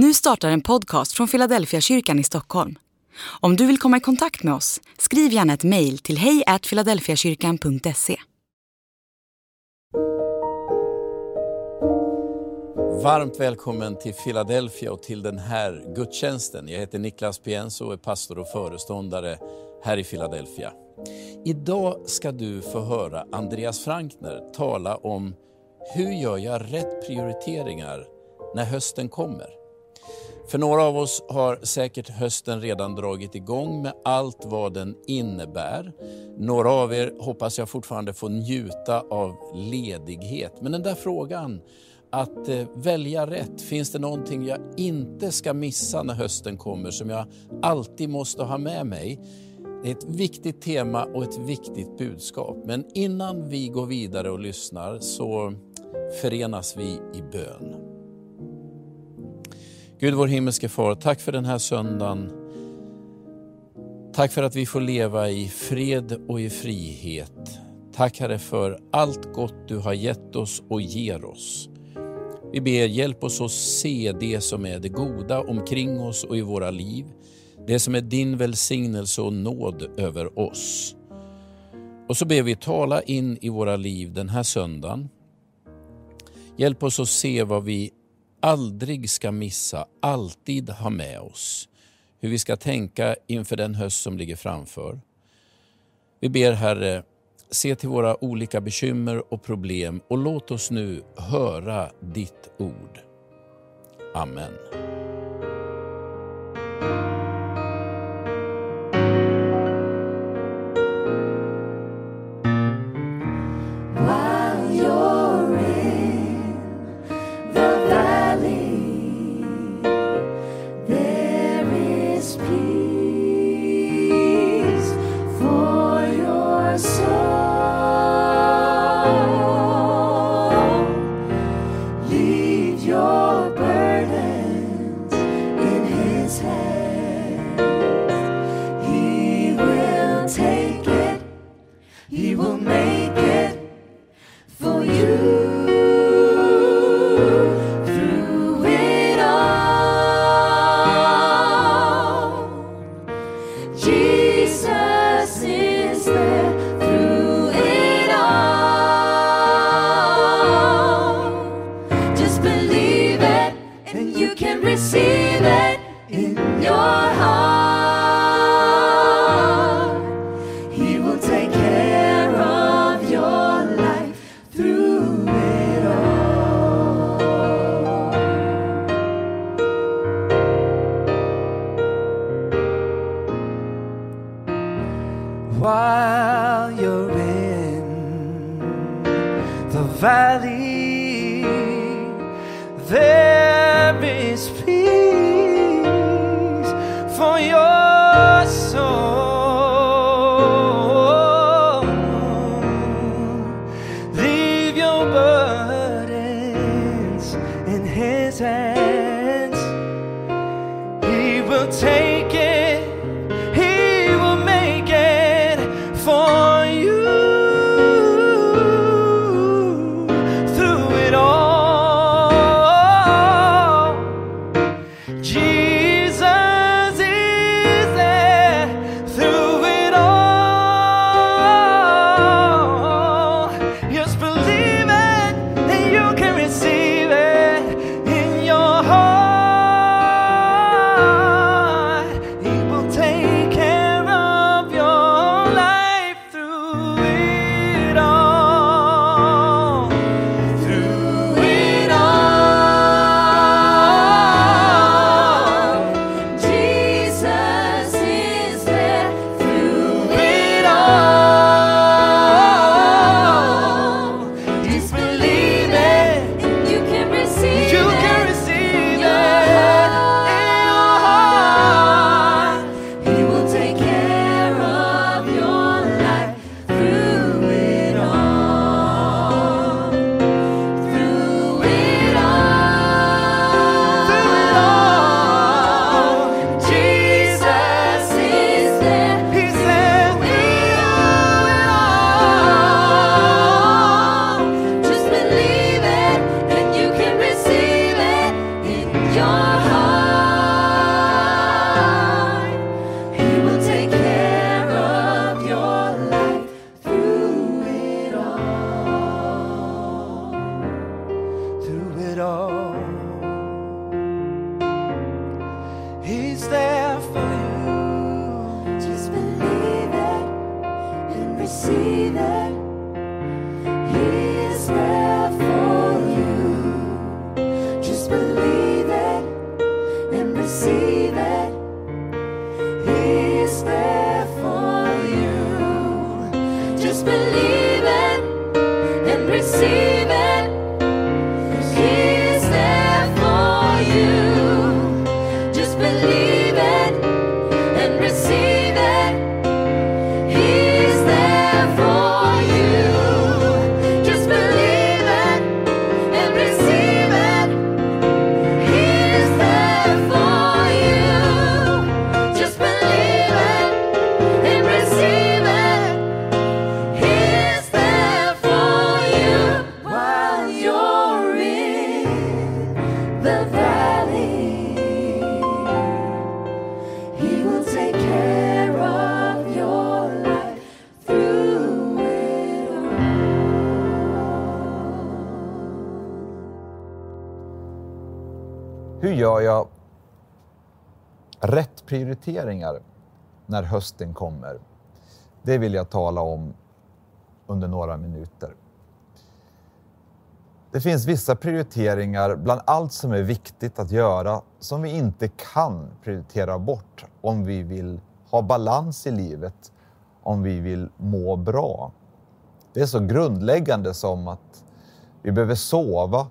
Nu startar en podcast från Philadelphia kyrkan i Stockholm. Om du vill komma i kontakt med oss, skriv gärna ett mejl till hejfiladelfiakyrkan.se. Varmt välkommen till Philadelphia och till den här gudstjänsten. Jag heter Niklas Pienso och är pastor och föreståndare här i Philadelphia. Idag ska du få höra Andreas Frankner tala om hur gör jag rätt prioriteringar när hösten kommer? För några av oss har säkert hösten redan dragit igång med allt vad den innebär. Några av er hoppas jag fortfarande får njuta av ledighet. Men den där frågan att eh, välja rätt, finns det någonting jag inte ska missa när hösten kommer som jag alltid måste ha med mig? Det är ett viktigt tema och ett viktigt budskap. Men innan vi går vidare och lyssnar så förenas vi i bön. Gud vår himmelske far, tack för den här söndagen. Tack för att vi får leva i fred och i frihet. Tack Herre för allt gott du har gett oss och ger oss. Vi ber hjälp oss att se det som är det goda omkring oss och i våra liv. Det som är din välsignelse och nåd över oss. Och så ber vi tala in i våra liv den här söndagen. Hjälp oss att se vad vi aldrig ska missa, alltid ha med oss. Hur vi ska tänka inför den höst som ligger framför. Vi ber Herre, se till våra olika bekymmer och problem och låt oss nu höra ditt ord. Amen. While you're in the valley. There is peace for your soul. And receive prioriteringar när hösten kommer? Det vill jag tala om under några minuter. Det finns vissa prioriteringar bland allt som är viktigt att göra som vi inte kan prioritera bort om vi vill ha balans i livet, om vi vill må bra. Det är så grundläggande som att vi behöver sova,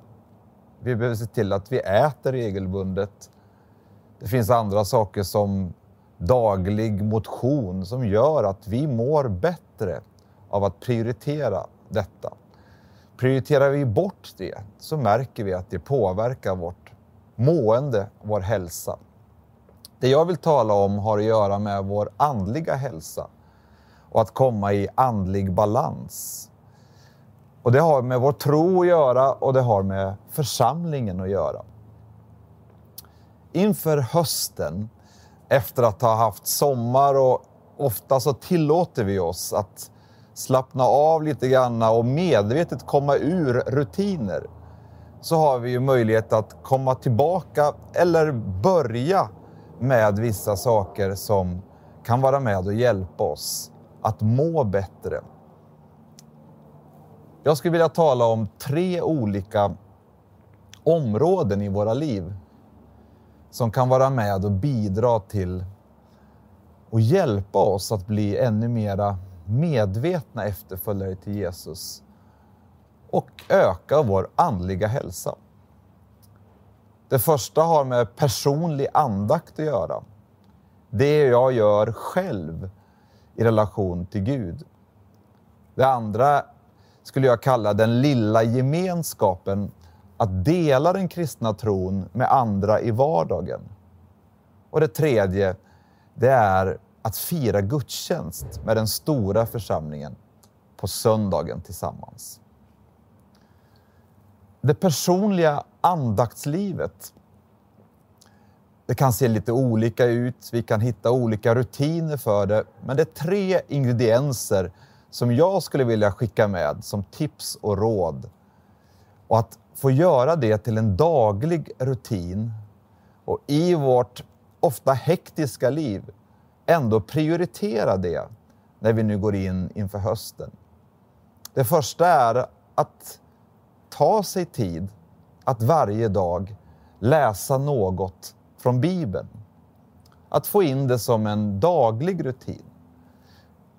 vi behöver se till att vi äter regelbundet. Det finns andra saker som daglig motion som gör att vi mår bättre av att prioritera detta. Prioriterar vi bort det så märker vi att det påverkar vårt mående, vår hälsa. Det jag vill tala om har att göra med vår andliga hälsa och att komma i andlig balans. Och det har med vår tro att göra och det har med församlingen att göra. Inför hösten, efter att ha haft sommar och ofta så tillåter vi oss att slappna av lite grann och medvetet komma ur rutiner så har vi ju möjlighet att komma tillbaka eller börja med vissa saker som kan vara med och hjälpa oss att må bättre. Jag skulle vilja tala om tre olika områden i våra liv som kan vara med och bidra till och hjälpa oss att bli ännu mera medvetna efterföljare till Jesus och öka vår andliga hälsa. Det första har med personlig andakt att göra. Det jag gör själv i relation till Gud. Det andra skulle jag kalla den lilla gemenskapen att dela den kristna tron med andra i vardagen. Och det tredje, det är att fira gudstjänst med den stora församlingen på söndagen tillsammans. Det personliga andaktslivet det kan se lite olika ut, vi kan hitta olika rutiner för det, men det är tre ingredienser som jag skulle vilja skicka med som tips och råd. Och att få göra det till en daglig rutin och i vårt ofta hektiska liv ändå prioritera det när vi nu går in inför hösten. Det första är att ta sig tid att varje dag läsa något från Bibeln. Att få in det som en daglig rutin.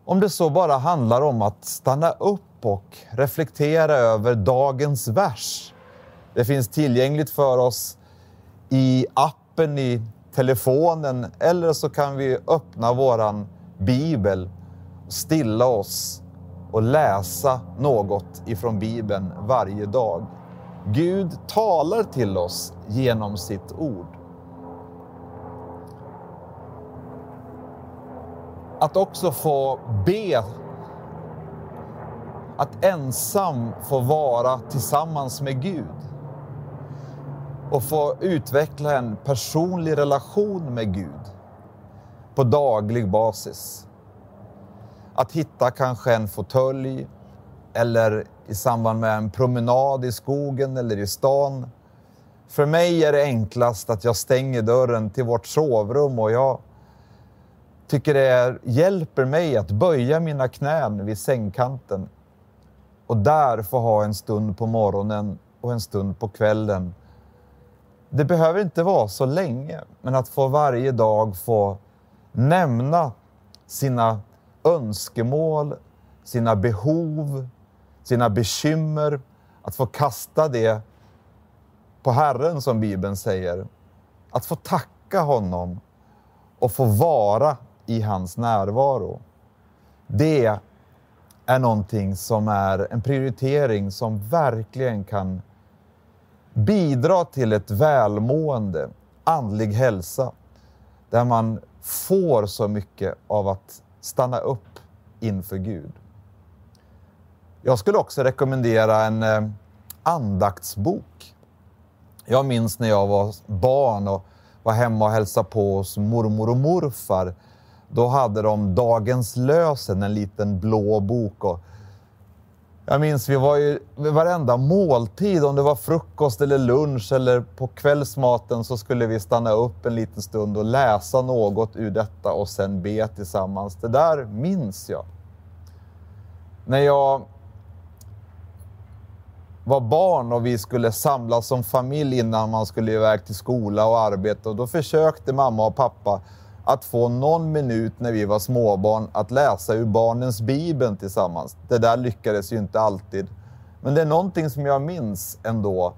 Om det så bara handlar om att stanna upp och reflektera över dagens vers. Det finns tillgängligt för oss i appen i telefonen eller så kan vi öppna våran bibel, stilla oss och läsa något ifrån bibeln varje dag. Gud talar till oss genom sitt ord. Att också få be. Att ensam få vara tillsammans med Gud. Och få utveckla en personlig relation med Gud på daglig basis. Att hitta kanske en fåtölj eller i samband med en promenad i skogen eller i stan För mig är det enklast att jag stänger dörren till vårt sovrum och jag tycker det är, hjälper mig att böja mina knän vid sängkanten och där få ha en stund på morgonen och en stund på kvällen. Det behöver inte vara så länge, men att få varje dag få nämna sina önskemål, sina behov, sina bekymmer, att få kasta det på Herren som Bibeln säger. Att få tacka honom och få vara i hans närvaro. Det är någonting som är en prioritering som verkligen kan bidra till ett välmående, andlig hälsa, där man får så mycket av att stanna upp inför Gud. Jag skulle också rekommendera en eh, andaktsbok. Jag minns när jag var barn och var hemma och hälsade på hos mormor och morfar. Då hade de Dagens lösen, en liten blå bok. Och jag minns vi var ju vid varenda måltid, om det var frukost eller lunch eller på kvällsmaten så skulle vi stanna upp en liten stund och läsa något ur detta och sen be tillsammans. Det där minns jag. När jag var barn och vi skulle samlas som familj innan man skulle iväg till skola och arbete. Och då försökte mamma och pappa att få någon minut när vi var småbarn att läsa ur barnens bibeln tillsammans. Det där lyckades ju inte alltid. Men det är någonting som jag minns ändå.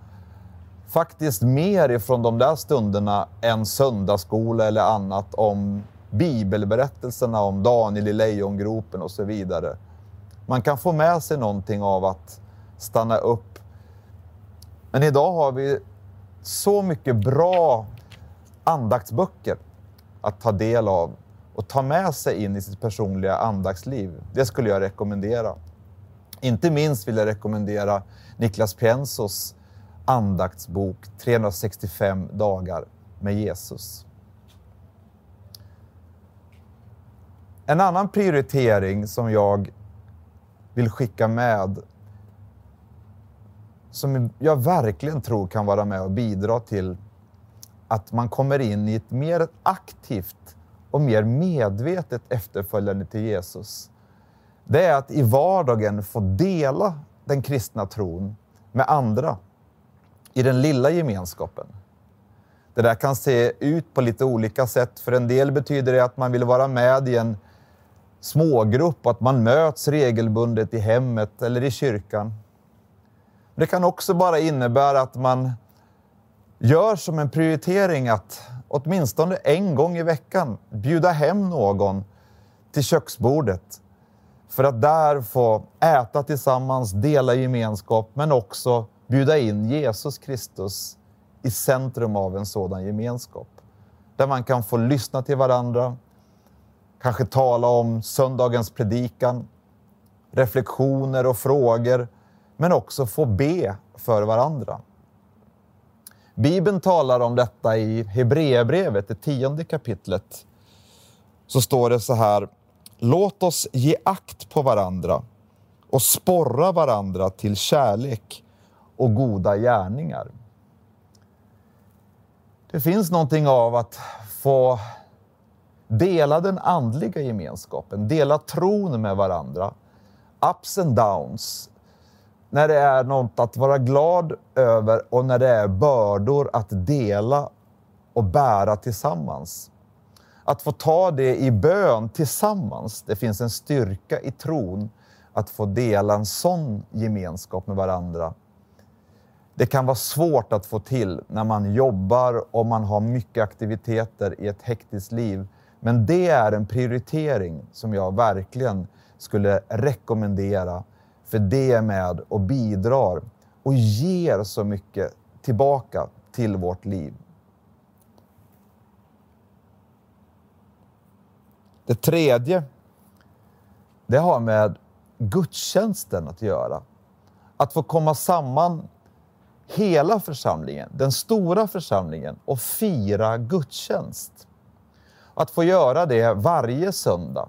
Faktiskt mer ifrån de där stunderna än söndagsskola eller annat om bibelberättelserna om Daniel i lejongropen och så vidare. Man kan få med sig någonting av att stanna upp men idag har vi så mycket bra andaktsböcker att ta del av och ta med sig in i sitt personliga andaktsliv. Det skulle jag rekommendera. Inte minst vill jag rekommendera Niklas Piensos andaktsbok 365 dagar med Jesus. En annan prioritering som jag vill skicka med som jag verkligen tror kan vara med och bidra till att man kommer in i ett mer aktivt och mer medvetet efterföljande till Jesus. Det är att i vardagen få dela den kristna tron med andra i den lilla gemenskapen. Det där kan se ut på lite olika sätt. För en del betyder det att man vill vara med i en smågrupp och att man möts regelbundet i hemmet eller i kyrkan. Det kan också bara innebära att man gör som en prioritering att åtminstone en gång i veckan bjuda hem någon till köksbordet för att där få äta tillsammans, dela gemenskap, men också bjuda in Jesus Kristus i centrum av en sådan gemenskap. Där man kan få lyssna till varandra, kanske tala om söndagens predikan, reflektioner och frågor men också få be för varandra. Bibeln talar om detta i Hebreerbrevet, det tionde kapitlet. Så står det så här. Låt oss ge akt på varandra och sporra varandra till kärlek och goda gärningar. Det finns någonting av att få dela den andliga gemenskapen, dela tron med varandra. Ups and downs, när det är något att vara glad över och när det är bördor att dela och bära tillsammans. Att få ta det i bön tillsammans. Det finns en styrka i tron att få dela en sån gemenskap med varandra. Det kan vara svårt att få till när man jobbar och man har mycket aktiviteter i ett hektiskt liv. Men det är en prioritering som jag verkligen skulle rekommendera för det är med och bidrar och ger så mycket tillbaka till vårt liv. Det tredje, det har med gudstjänsten att göra. Att få komma samman hela församlingen, den stora församlingen och fira gudstjänst. Att få göra det varje söndag.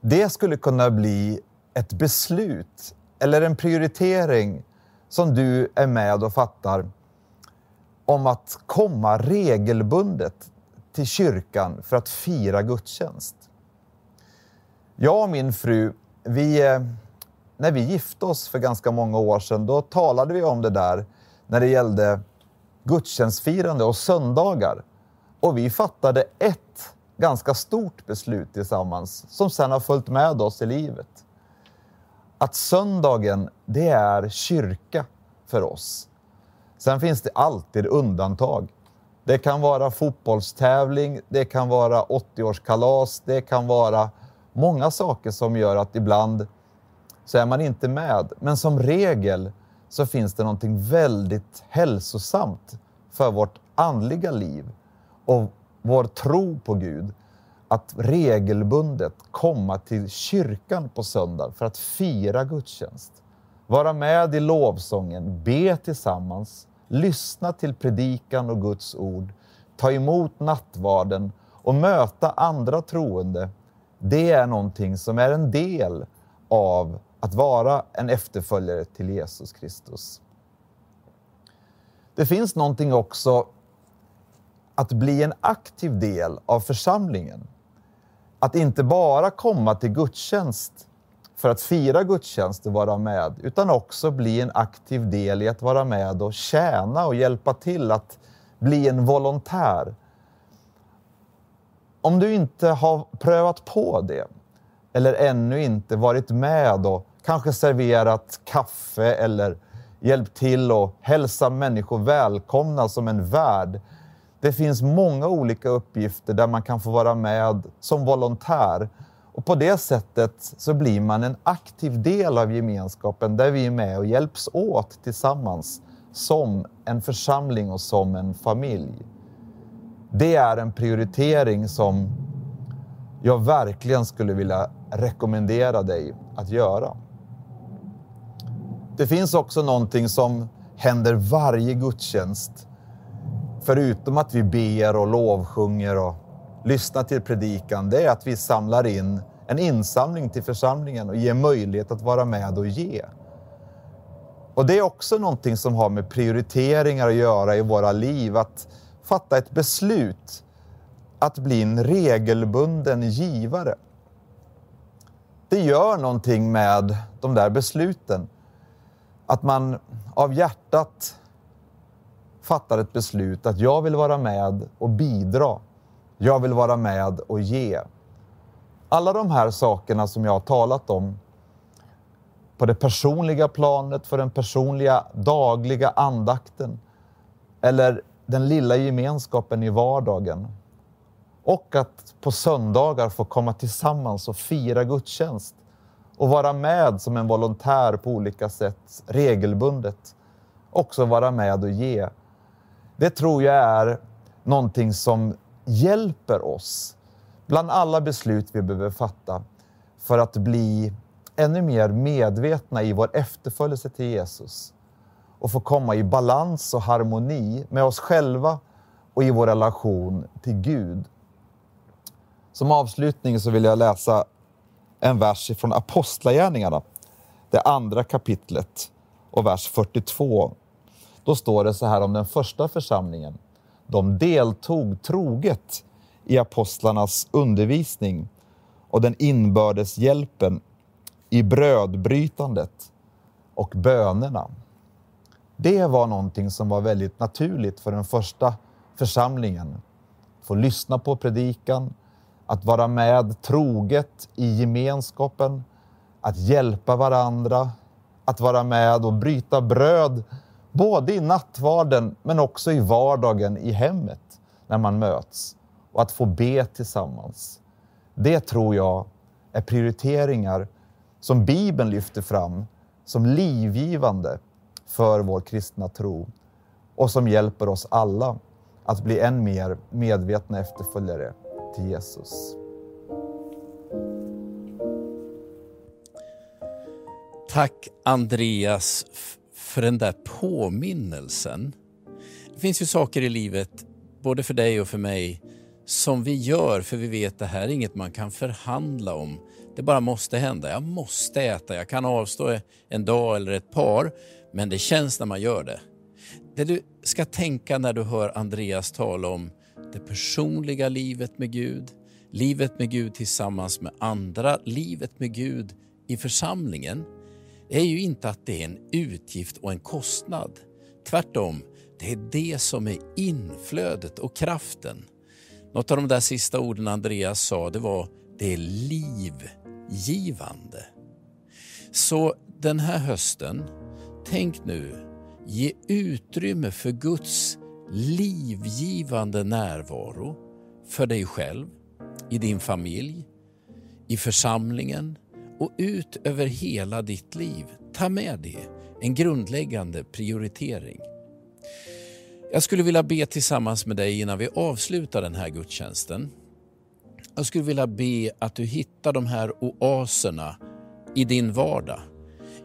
Det skulle kunna bli ett beslut eller en prioritering som du är med och fattar om att komma regelbundet till kyrkan för att fira gudstjänst. Jag och min fru, vi, eh, när vi gifte oss för ganska många år sedan, då talade vi om det där när det gällde gudstjänstfirande och söndagar. Och vi fattade ett ganska stort beslut tillsammans som sedan har följt med oss i livet. Att söndagen, det är kyrka för oss. Sen finns det alltid undantag. Det kan vara fotbollstävling, det kan vara 80-årskalas, det kan vara många saker som gör att ibland så är man inte med. Men som regel så finns det någonting väldigt hälsosamt för vårt andliga liv och vår tro på Gud. Att regelbundet komma till kyrkan på söndag för att fira gudstjänst. Vara med i lovsången, be tillsammans, lyssna till predikan och Guds ord, ta emot nattvarden och möta andra troende. Det är någonting som är en del av att vara en efterföljare till Jesus Kristus. Det finns någonting också att bli en aktiv del av församlingen. Att inte bara komma till gudstjänst för att fira gudstjänst och vara med, utan också bli en aktiv del i att vara med och tjäna och hjälpa till att bli en volontär. Om du inte har prövat på det, eller ännu inte varit med och kanske serverat kaffe eller hjälpt till och hälsa människor välkomna som en värd. Det finns många olika uppgifter där man kan få vara med som volontär och på det sättet så blir man en aktiv del av gemenskapen där vi är med och hjälps åt tillsammans som en församling och som en familj. Det är en prioritering som jag verkligen skulle vilja rekommendera dig att göra. Det finns också någonting som händer varje gudstjänst. Förutom att vi ber och lovsjunger och lyssnar till predikan, det är att vi samlar in en insamling till församlingen och ger möjlighet att vara med och ge. Och det är också någonting som har med prioriteringar att göra i våra liv, att fatta ett beslut att bli en regelbunden givare. Det gör någonting med de där besluten. Att man av hjärtat fattar ett beslut att jag vill vara med och bidra. Jag vill vara med och ge. Alla de här sakerna som jag har talat om på det personliga planet, för den personliga dagliga andakten eller den lilla gemenskapen i vardagen. Och att på söndagar få komma tillsammans och fira gudstjänst och vara med som en volontär på olika sätt regelbundet. Också vara med och ge. Det tror jag är någonting som hjälper oss bland alla beslut vi behöver fatta för att bli ännu mer medvetna i vår efterföljelse till Jesus och få komma i balans och harmoni med oss själva och i vår relation till Gud. Som avslutning så vill jag läsa en vers från Apostlagärningarna, det andra kapitlet och vers 42. Då står det så här om den första församlingen. De deltog troget i apostlarnas undervisning och den inbördes hjälpen i brödbrytandet och bönerna. Det var någonting som var väldigt naturligt för den första församlingen. Få lyssna på predikan, att vara med troget i gemenskapen, att hjälpa varandra, att vara med och bryta bröd, både i nattvarden men också i vardagen i hemmet när man möts och att få be tillsammans. Det tror jag är prioriteringar som Bibeln lyfter fram som livgivande för vår kristna tro och som hjälper oss alla att bli än mer medvetna efterföljare till Jesus. Tack Andreas för den där påminnelsen. Det finns ju saker i livet, både för dig och för mig, som vi gör för vi vet att det här är inget man kan förhandla om. Det bara måste hända. Jag måste äta. Jag kan avstå en dag eller ett par. men det känns när man gör det. Det du ska tänka när du hör Andreas tala om det personliga livet med Gud, livet med Gud tillsammans med andra, livet med Gud i församlingen, är ju inte att det är en utgift och en kostnad. Tvärtom, det är det som är inflödet och kraften. Något av de där sista orden Andreas sa, det var det är livgivande. Så den här hösten, tänk nu, ge utrymme för Guds livgivande närvaro för dig själv, i din familj, i församlingen och ut över hela ditt liv. Ta med det, en grundläggande prioritering. Jag skulle vilja be tillsammans med dig innan vi avslutar den här gudstjänsten. Jag skulle vilja be att du hittar de här oaserna i din vardag.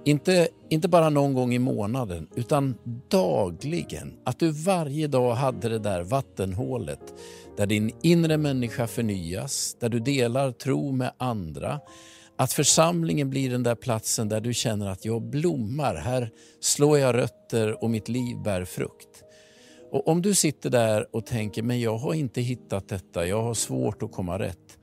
Inte, inte bara någon gång i månaden, utan dagligen. Att du varje dag hade det där vattenhålet där din inre människa förnyas, där du delar tro med andra. Att församlingen blir den där platsen där du känner att jag blommar, här slår jag rötter och mitt liv bär frukt. Och om du sitter där och tänker, men jag har inte hittat detta, jag har svårt att komma rätt.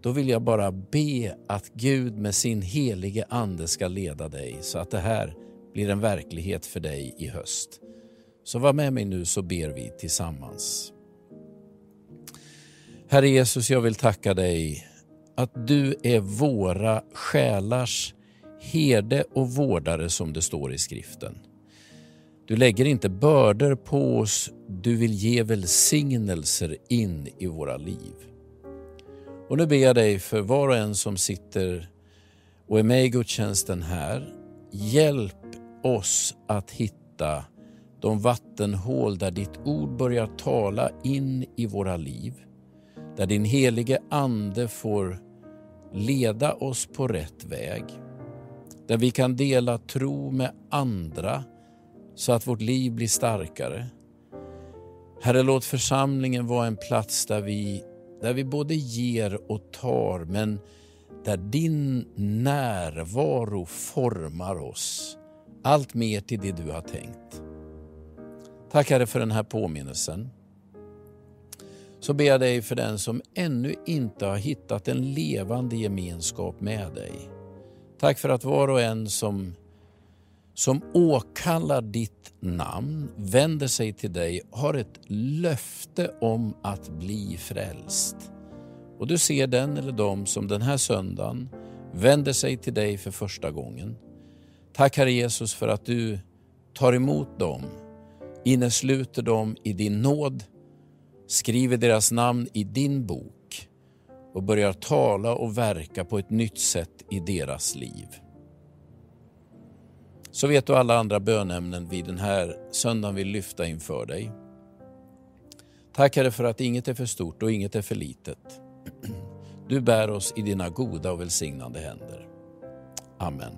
Då vill jag bara be att Gud med sin helige Ande ska leda dig så att det här blir en verklighet för dig i höst. Så var med mig nu så ber vi tillsammans. Herre Jesus, jag vill tacka dig att du är våra själars herde och vårdare som det står i skriften. Du lägger inte bördor på oss, du vill ge välsignelser in i våra liv. Och nu ber jag dig för var och en som sitter och är med i gudstjänsten här. Hjälp oss att hitta de vattenhål där ditt ord börjar tala in i våra liv. Där din helige Ande får leda oss på rätt väg. Där vi kan dela tro med andra så att vårt liv blir starkare. Herre, låt församlingen vara en plats där vi, där vi både ger och tar, men där din närvaro formar oss allt mer till det du har tänkt. Tack Herre för den här påminnelsen. Så ber jag dig för den som ännu inte har hittat en levande gemenskap med dig. Tack för att var och en som som åkallar ditt namn, vänder sig till dig, har ett löfte om att bli frälst. Och du ser den eller dem som den här söndagen vänder sig till dig för första gången. Tack Herre Jesus för att du tar emot dem, innesluter dem i din nåd, skriver deras namn i din bok och börjar tala och verka på ett nytt sätt i deras liv så vet du alla andra bönämnen vi den här söndagen vill lyfta inför dig. Tack Herre för att inget är för stort och inget är för litet. Du bär oss i dina goda och välsignande händer. Amen.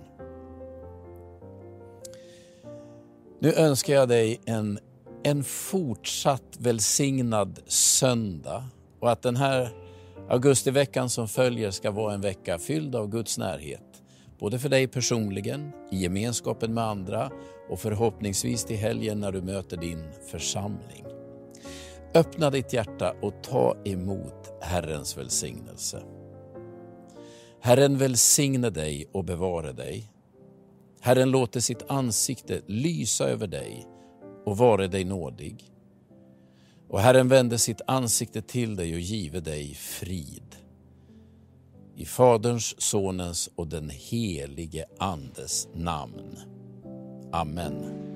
Nu önskar jag dig en, en fortsatt välsignad söndag och att den här augustiveckan som följer ska vara en vecka fylld av Guds närhet. Både för dig personligen, i gemenskapen med andra och förhoppningsvis till helgen när du möter din församling. Öppna ditt hjärta och ta emot Herrens välsignelse. Herren välsigne dig och bevare dig. Herren låter sitt ansikte lysa över dig och vare dig nådig. Och Herren vände sitt ansikte till dig och give dig frid. I Faderns, Sonens och den helige Andes namn. Amen.